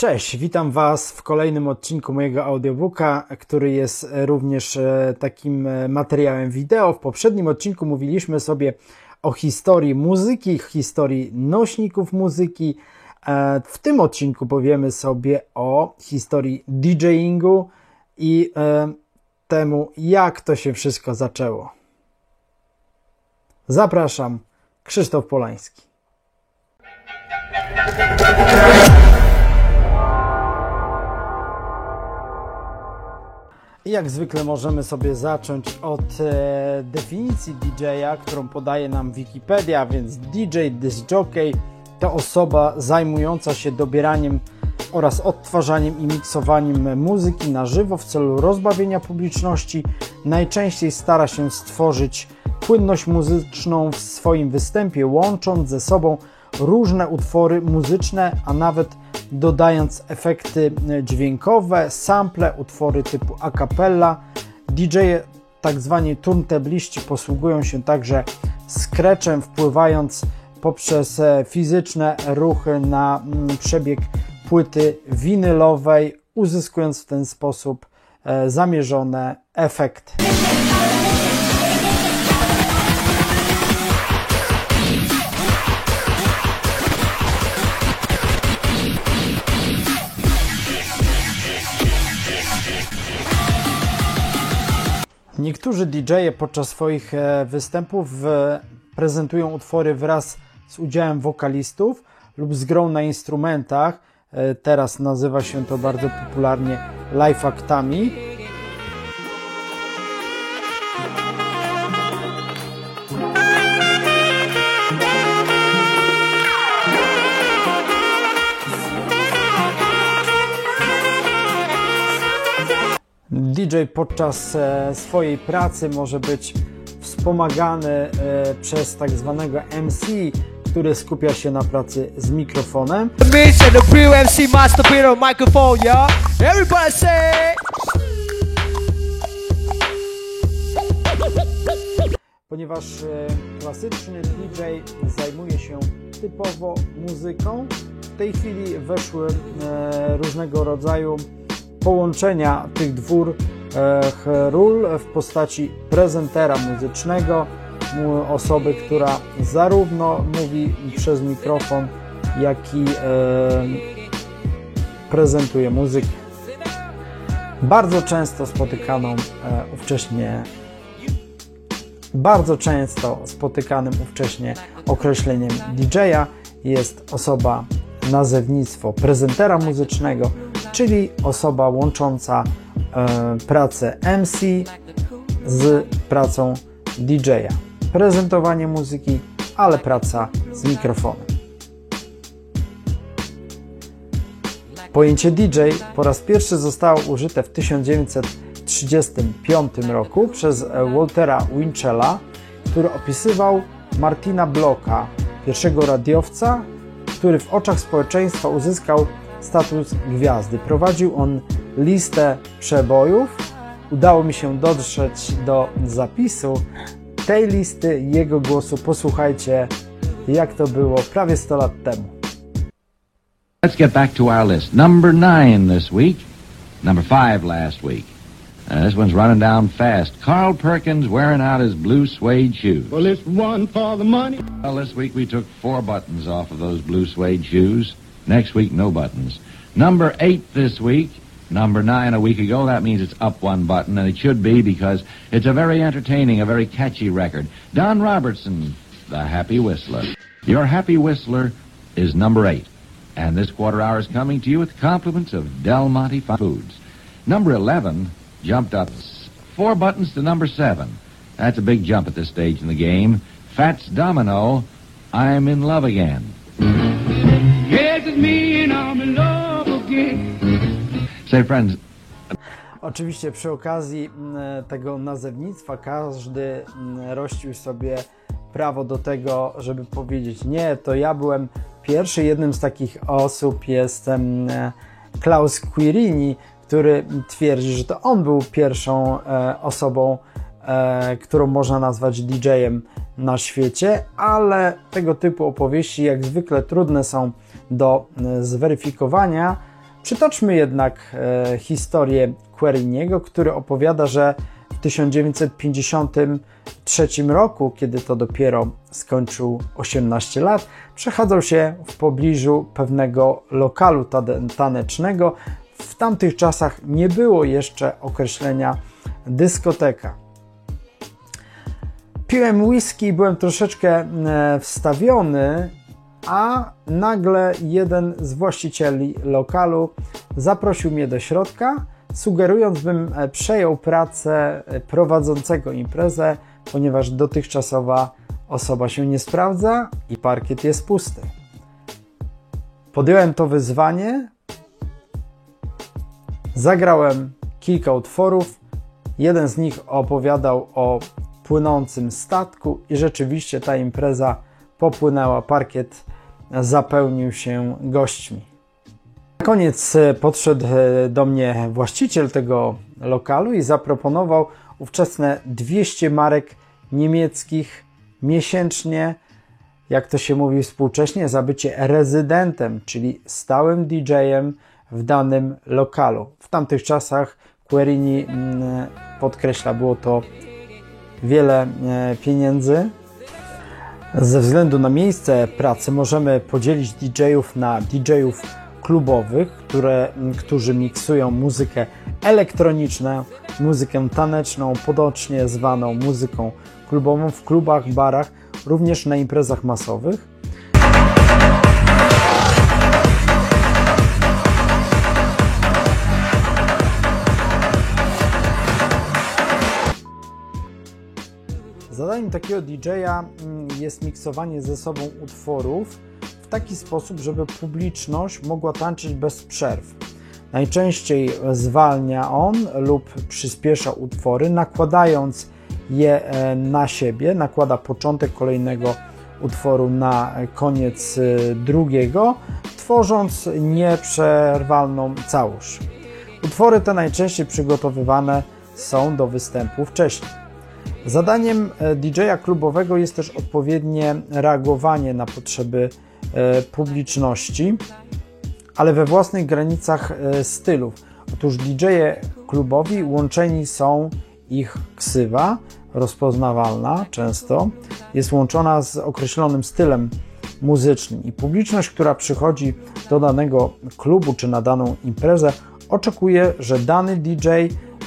Cześć, witam Was w kolejnym odcinku mojego audiobooka, który jest również e, takim e, materiałem wideo. W poprzednim odcinku mówiliśmy sobie o historii muzyki, historii nośników muzyki. E, w tym odcinku powiemy sobie o historii DJingu i temu, jak to się wszystko zaczęło. Zapraszam, Krzysztof Polański. Jak zwykle możemy sobie zacząć od e, definicji DJ-a, którą podaje nam Wikipedia, więc DJ, disc jockey to osoba zajmująca się dobieraniem oraz odtwarzaniem i miksowaniem muzyki na żywo w celu rozbawienia publiczności. Najczęściej stara się stworzyć płynność muzyczną w swoim występie, łącząc ze sobą różne utwory muzyczne, a nawet dodając efekty dźwiękowe, sample, utwory typu a cappella. DJ tak zwani turntabliści posługują się także scratchem, wpływając poprzez e, fizyczne ruchy na mm, przebieg płyty winylowej, uzyskując w ten sposób e, zamierzone efekty. Niektórzy DJ-e podczas swoich e, występów prezentują utwory wraz z udziałem wokalistów lub z grą na instrumentach. E, teraz nazywa się to bardzo popularnie live actami. DJ podczas e, swojej pracy może być wspomagany e, przez tak zwanego MC, który skupia się na pracy z mikrofonem. Ponieważ e, klasyczny DJ zajmuje się typowo muzyką, w tej chwili weszły różnego rodzaju połączenia tych dwóch e, ról w postaci prezentera muzycznego, osoby, która zarówno mówi przez mikrofon, jak i prezentuje muzykę. Bardzo często spotykaną e, ówcześnie bardzo często spotykanym ówcześnie określeniem DJ-a jest osoba nazewnictwo prezentera muzycznego, czyli osoba łącząca pracę MC z pracą DJ-a. Prezentowanie muzyki, ale praca z mikrofonem. Pojęcie DJ po raz pierwszy zostało użyte w 1935 roku przez Waltera Winchella, który opisywał Martina Blocka, pierwszego radiowca, który w oczach społeczeństwa uzyskał status gwiazdy. Prowadził on listę przebojów. Udało mi się dotrzeć do zapisu tej listy jego głosu. Posłuchajcie, jak to było prawie 100 lat temu. Let's get back to our list. Number nine this week, number five last week. Uh, this one's running down fast. Carl Perkins wearing out his blue suede shoes. Well, it's one for the money. Well, this week we took four buttons off of those blue suede shoes. Next week, no buttons. Number eight this week. Number nine a week ago. That means it's up one button, and it should be because it's a very entertaining, a very catchy record. Don Robertson, the Happy Whistler. Your Happy Whistler is number eight. And this quarter hour is coming to you with compliments of Del Monte Foods. Number 11 jumped up four buttons to number seven. That's a big jump at this stage in the game. Fats Domino, I'm in love again. Yes, it's me and I'm in love again. Say, friends, Oczywiście przy okazji tego nazewnictwa każdy rościł sobie prawo do tego, żeby powiedzieć nie, to ja byłem pierwszy. Jednym z takich osób jest mm, Klaus Quirini, który twierdzi, że to on był pierwszą e, osobą, e, którą można nazwać DJ-em na świecie, ale tego typu opowieści jak zwykle trudne są do zweryfikowania. Przytoczmy jednak e, historię Queriniego, który opowiada, że w 1953 roku, kiedy to dopiero skończył 18 lat, przechadzał się w pobliżu pewnego lokalu tanecznego. W tamtych czasach nie było jeszcze określenia dyskoteka. Piłem whisky i byłem troszeczkę e, wstawiony, a nagle jeden z właścicieli lokalu zaprosił mnie do środka, sugerując, bym e, przejął pracę e, prowadzącego imprezę, ponieważ dotychczasowa osoba się nie sprawdza i parkiet jest pusty. Podjąłem to wyzwanie, zagrałem kilka utworów. Jeden z nich opowiadał o płynącym statku i rzeczywiście ta impreza popłynęła, parkiet zapełnił się gośćmi. Na koniec e, podszedł e, do mnie właściciel tego lokalu i zaproponował ówczesne 200 marek niemieckich miesięcznie, jak to się mówi współcześnie, za bycie rezydentem, czyli stałym DJ-em w danym lokalu. W tamtych czasach Querini mm, podkreśla, było to wiele e, pieniędzy. Ze względu na miejsce pracy możemy podzielić DJ-ów na DJ-ów klubowych, które, którzy miksują muzykę elektroniczną, muzykę taneczną, podocznie zwaną muzyką klubową w klubach, barach, również na imprezach masowych. Takiego DJ-a mm, jest miksowanie ze sobą utworów w taki sposób, żeby publiczność mogła tańczyć bez przerw. Najczęściej zwalnia on lub przyspiesza utwory, nakładając je e, na siebie, nakłada początek kolejnego utworu na koniec e, drugiego, tworząc nieprzerwalną całość. Utwory te najczęściej przygotowywane są do występu wcześniej. Zadaniem e, DJ-a klubowego jest też odpowiednie reagowanie na potrzeby e, publiczności, ale we własnych granicach e, stylów. Otóż DJ-e klubowi łączeni są ich ksywa, rozpoznawalna często, jest łączona z określonym stylem muzycznym i publiczność, która przychodzi do danego klubu czy na daną imprezę, oczekuje, że dany DJ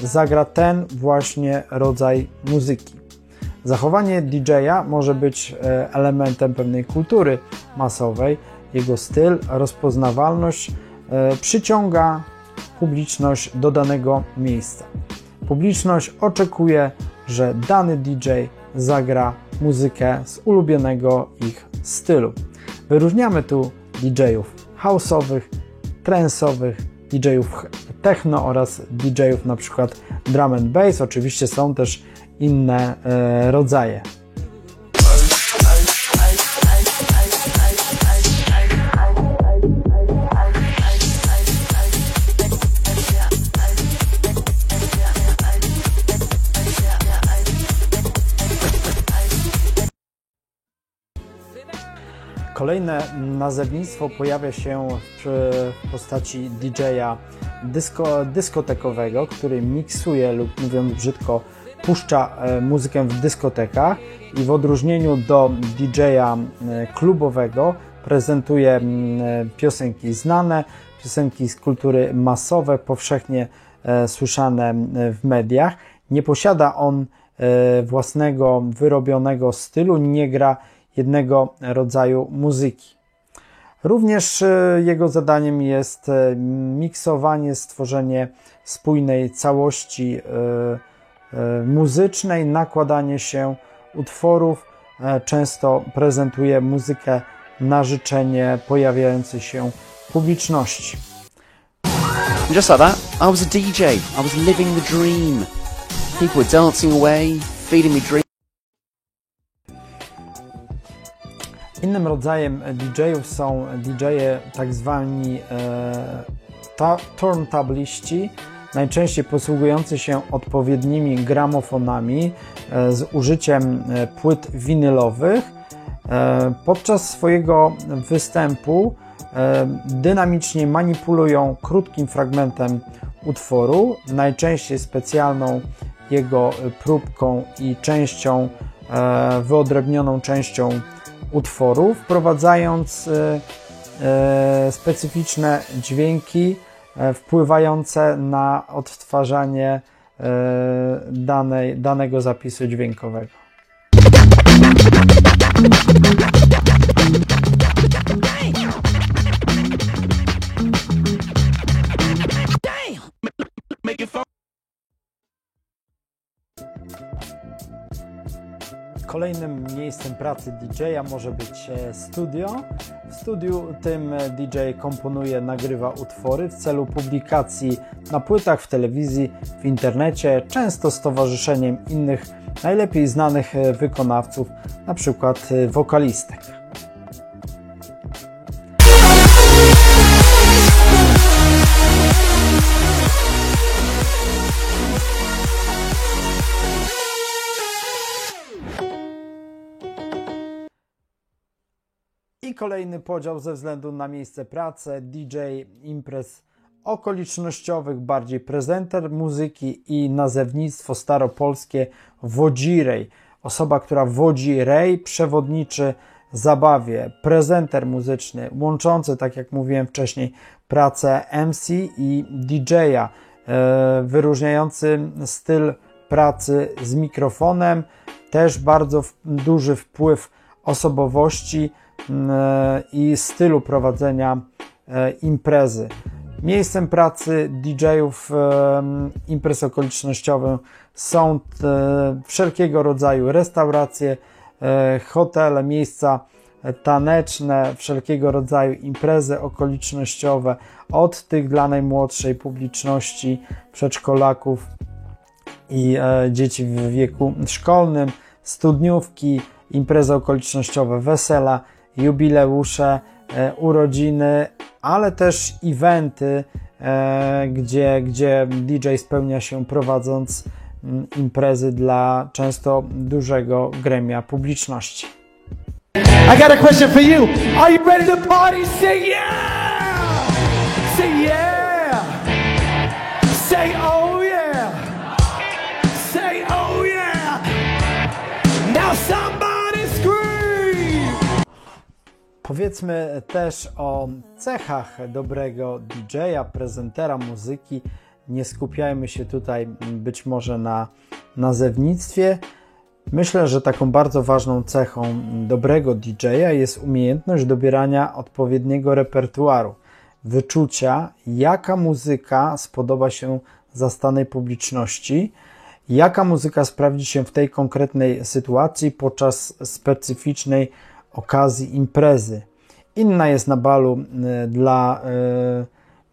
zagra ten właśnie rodzaj muzyki. Zachowanie DJ-a może być e, elementem pewnej kultury masowej. Jego styl, rozpoznawalność e, przyciąga publiczność do danego miejsca. Publiczność oczekuje, że dany DJ zagra muzykę z ulubionego ich stylu. Wyróżniamy tu DJ-ów house'owych, trensowych, DJ-ów techno oraz DJ-ów przykład drum and bass. Oczywiście są też inne e, rodzaje. Kolejne nazewnictwo pojawia się w postaci DJ-a dysko, dyskotekowego, który miksuje lub mówiąc brzydko puszcza e, muzykę w dyskotekach i w odróżnieniu do DJ-a e, klubowego prezentuje e, piosenki znane, piosenki z kultury masowe, powszechnie słyszane w mediach. Nie posiada on własnego wyrobionego stylu, nie gra jednego rodzaju muzyki. Również jego zadaniem jest miksowanie, stworzenie spójnej całości E, muzycznej, nakładanie się utworów. E, często prezentuje muzykę na życzenie pojawiającej się publiczności. Just like that, I was a DJ. I was living the dream. People were dancing away, feeding me dreams. Innym rodzajem DJ-ów są DJ-e tak zwani e, turntabliści, najczęściej posługujący się odpowiednimi gramofonami e, z użyciem e, płyt winylowych. E, podczas swojego występu e, dynamicznie manipulują krótkim fragmentem utworu, najczęściej specjalną jego próbką i częścią, e, wyodrębnioną częścią utworu, wprowadzając specyficzne dźwięki wpływające na odtwarzanie danej, danego zapisu dźwiękowego. Kolejnym miejscem pracy DJ-a może być e, studio. W studiu tym e, DJ komponuje, nagrywa utwory w celu publikacji na płytach, w telewizji, w internecie, często z towarzyszeniem innych najlepiej znanych e, wykonawców, np. wokalistek. Kolejny podział ze względu na miejsce pracy, DJ imprez okolicznościowych, bardziej prezenter muzyki i nazewnictwo staropolskie wodzirej. Osoba, która wodzi rej, przewodniczy zabawie, prezenter muzyczny, łączący, tak jak mówiłem wcześniej, pracę MC i DJ-a, e, wyróżniający styl pracy z mikrofonem, też bardzo duży wpływ osobowości i stylu prowadzenia e, imprezy. Miejscem pracy DJ-ów e, imprez okolicznościowych są wszelkiego rodzaju restauracje, hotele, miejsca taneczne, wszelkiego rodzaju imprezy okolicznościowe, od tych dla najmłodszej publiczności, przedszkolaków i dzieci w wieku szkolnym, studniówki, imprezy okolicznościowe, wesela, jubileusze, e, urodziny, ale też eventy, e, gdzie, gdzie DJ spełnia się prowadząc mm, imprezy dla często dużego gremia publiczności. I got a question for you. Are you ready to party? Say yeah! Powiedzmy też o cechach dobrego DJ-a, prezentera muzyki. Nie skupiajmy się tutaj być może na nazewnictwie. Myślę, że taką bardzo ważną cechą dobrego DJ-a jest umiejętność dobierania odpowiedniego repertuaru, wyczucia, jaka muzyka spodoba się zastanej publiczności, jaka muzyka sprawdzi się w tej konkretnej sytuacji podczas specyficznej okazji imprezy. Inna jest na balu y, dla y,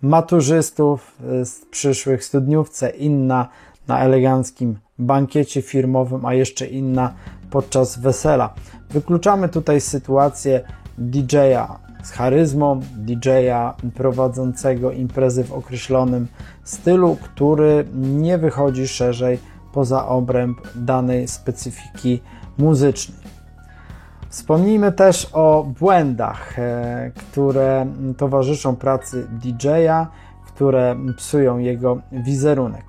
maturzystów z y, przyszłych studniówce, inna na eleganckim bankiecie firmowym, a jeszcze inna podczas wesela. Wykluczamy tutaj sytuację DJ-a z charyzmą, DJ-a prowadzącego imprezy w określonym stylu, który nie wychodzi szerzej poza obręb danej specyfiki muzycznej. Wspomnijmy też o błędach, e, które towarzyszą pracy DJ-a, które psują jego wizerunek.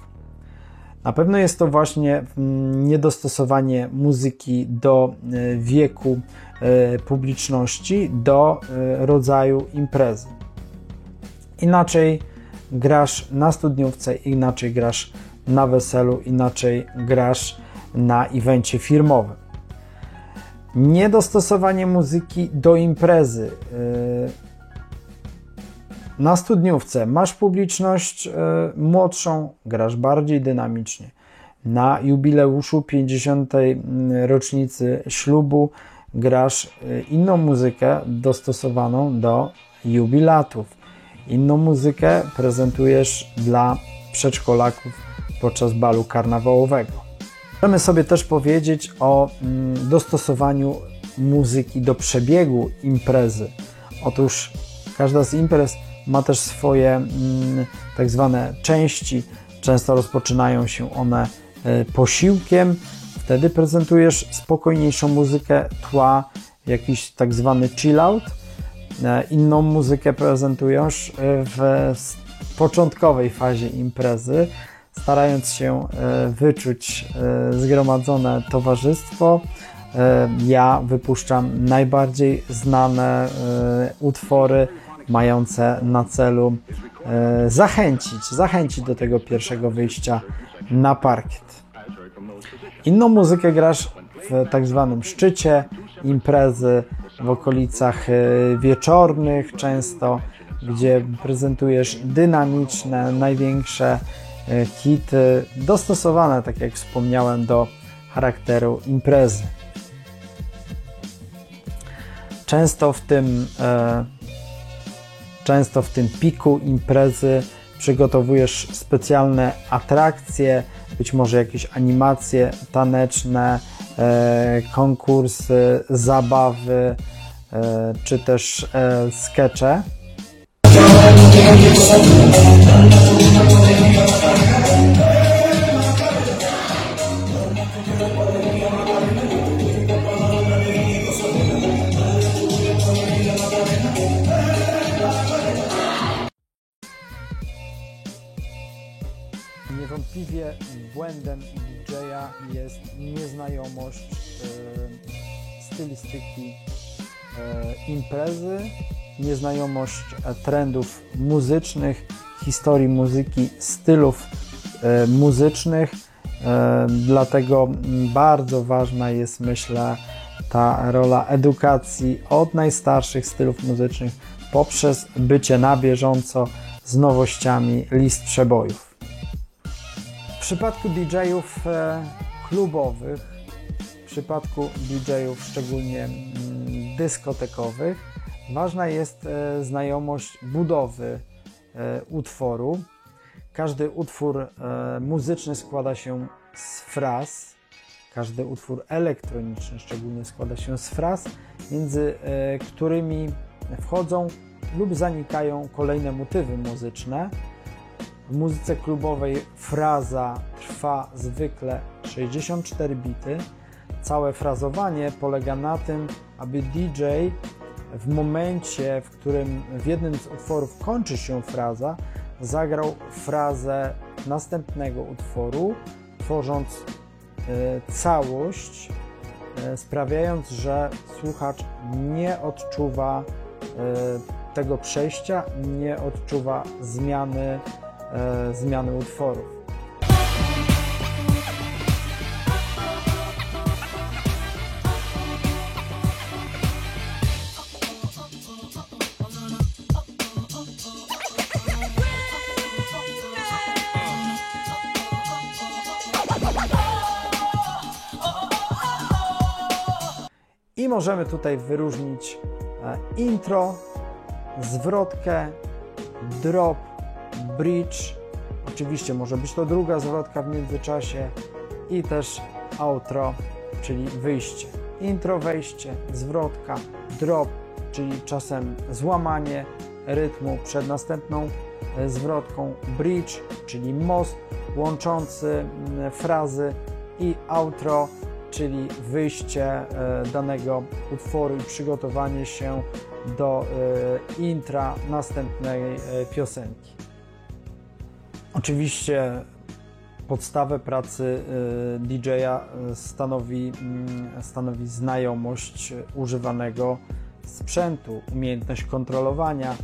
Na pewno jest to właśnie mm, niedostosowanie muzyki do e, wieku e, publiczności, do rodzaju imprezy. Inaczej grasz na studniówce, inaczej grasz na weselu, inaczej grasz na evencie firmowym. Niedostosowanie muzyki do imprezy. Y, na studniówce masz publiczność y, młodszą, grasz bardziej dynamicznie. Na jubileuszu 50. rocznicy ślubu grasz inną muzykę dostosowaną do jubilatów. Inną muzykę prezentujesz dla przedszkolaków podczas balu karnawałowego. Możemy sobie też powiedzieć o mm, dostosowaniu muzyki do przebiegu imprezy. Otóż każda z imprez ma też swoje mm, tak zwane części. Często rozpoczynają się one e, posiłkiem. Wtedy prezentujesz spokojniejszą muzykę tła, jakiś tak zwany chill out. e, inną muzykę prezentujesz e, w początkowej fazie imprezy, starając się e, wyczuć e, zgromadzone towarzystwo. E, Ja wypuszczam najbardziej znane utwory mające na celu zachęcić, zachęcić do tego pierwszego wyjścia na parkiet. Inną muzykę grasz w tak zwanym szczycie imprezy, w okolicach wieczornych często, gdzie prezentujesz dynamiczne, największe e, hity, dostosowane, tak jak wspomniałem, do charakteru imprezy. Często w tym e, często w tym piku imprezy przygotowujesz specjalne atrakcje, być może jakieś animacje taneczne, e, konkursy, zabawy, czy też skecze. Niewątpliwie błędem DJ-a jest nieznajomość stylistyki e, imprezy, nieznajomość e, trendów muzycznych, historii muzyki, stylów e, muzycznych. E, dlatego bardzo ważna jest, myślę, ta rola edukacji od najstarszych stylów muzycznych poprzez bycie na bieżąco z nowościami list przebojów. W przypadku DJ-ów klubowych, w przypadku DJ-ów szczególnie mm, dyskotekowych, ważna jest e, znajomość budowy e, utworu. Każdy utwór e, muzyczny składa się z fraz, każdy utwór elektroniczny szczególnie składa się z fraz, między którymi wchodzą lub zanikają kolejne motywy muzyczne. W muzyce klubowej fraza trwa zwykle 64 bity. Całe frazowanie polega na tym, aby DJ w momencie, w którym w jednym z utworów kończy się fraza, zagrał frazę następnego utworu, tworząc e, całość, e, sprawiając, że słuchacz nie odczuwa e, tego przejścia, nie odczuwa zmiany, zmiany utworów. Możemy tutaj wyróżnić e, intro, zwrotkę, drop, bridge. Oczywiście może być to druga zwrotka w międzyczasie i też outro, czyli wyjście. Intro, wejście, zwrotka, drop, czyli czasem złamanie rytmu przed następną e, zwrotką, bridge, czyli most łączący frazy i outro, czyli wyjście e, danego utworu i przygotowanie się do e, intra następnej e, piosenki. Oczywiście podstawę pracy DJ-a stanowi, mm, stanowi znajomość używanego sprzętu, umiejętność kontrolowania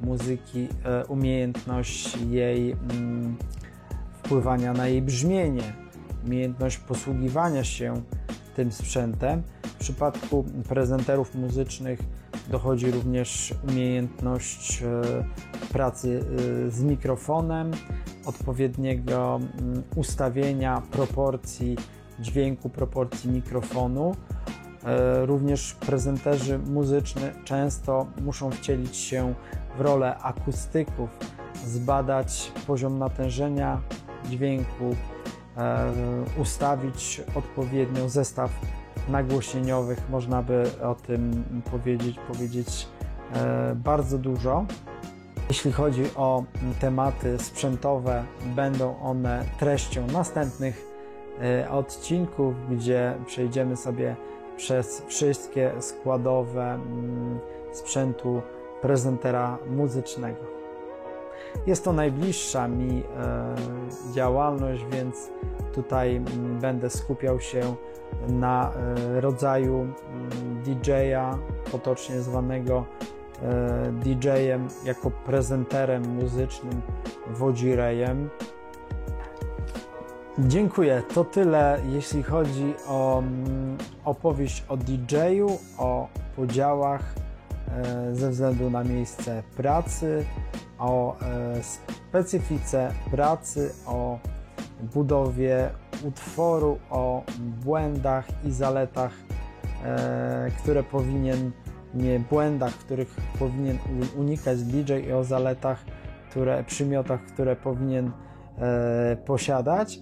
muzyki, umiejętność jej mm, wpływania na jej brzmienie, umiejętność posługiwania się tym sprzętem. W przypadku prezenterów muzycznych dochodzi również umiejętność e, pracy e, z mikrofonem, odpowiedniego mm, ustawienia proporcji dźwięku, proporcji mikrofonu. E, Również prezenterzy muzyczni często muszą wcielić się w rolę akustyków, zbadać poziom natężenia dźwięku, ustawić odpowiednio zestaw nagłośnieniowych. Można by o tym powiedzieć, powiedzieć e, bardzo dużo. Jeśli chodzi o tematy sprzętowe, będą one treścią następnych e, odcinków, gdzie przejdziemy sobie przez wszystkie składowe mm, sprzętu prezentera muzycznego. Jest to najbliższa mi e, działalność, więc tutaj mm, będę skupiał się na e, rodzaju mm, DJ-a, potocznie zwanego e, DJ-em, jako prezenterem muzycznym, wodzirejem. Dziękuję. To tyle, jeśli chodzi o mm, opowieść o DJ-u, o podziałach ze względu na miejsce pracy, o e, specyfice pracy, o budowie utworu, o błędach i zaletach, e, które powinien, nie błędach, których powinien unikać DJ i o zaletach, które, przymiotach, które powinien e, posiadać.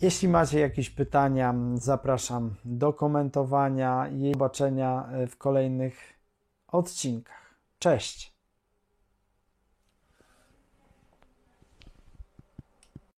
Jeśli macie jakieś pytania, zapraszam do komentowania i zobaczenia w kolejnych odcinkach. Cześć!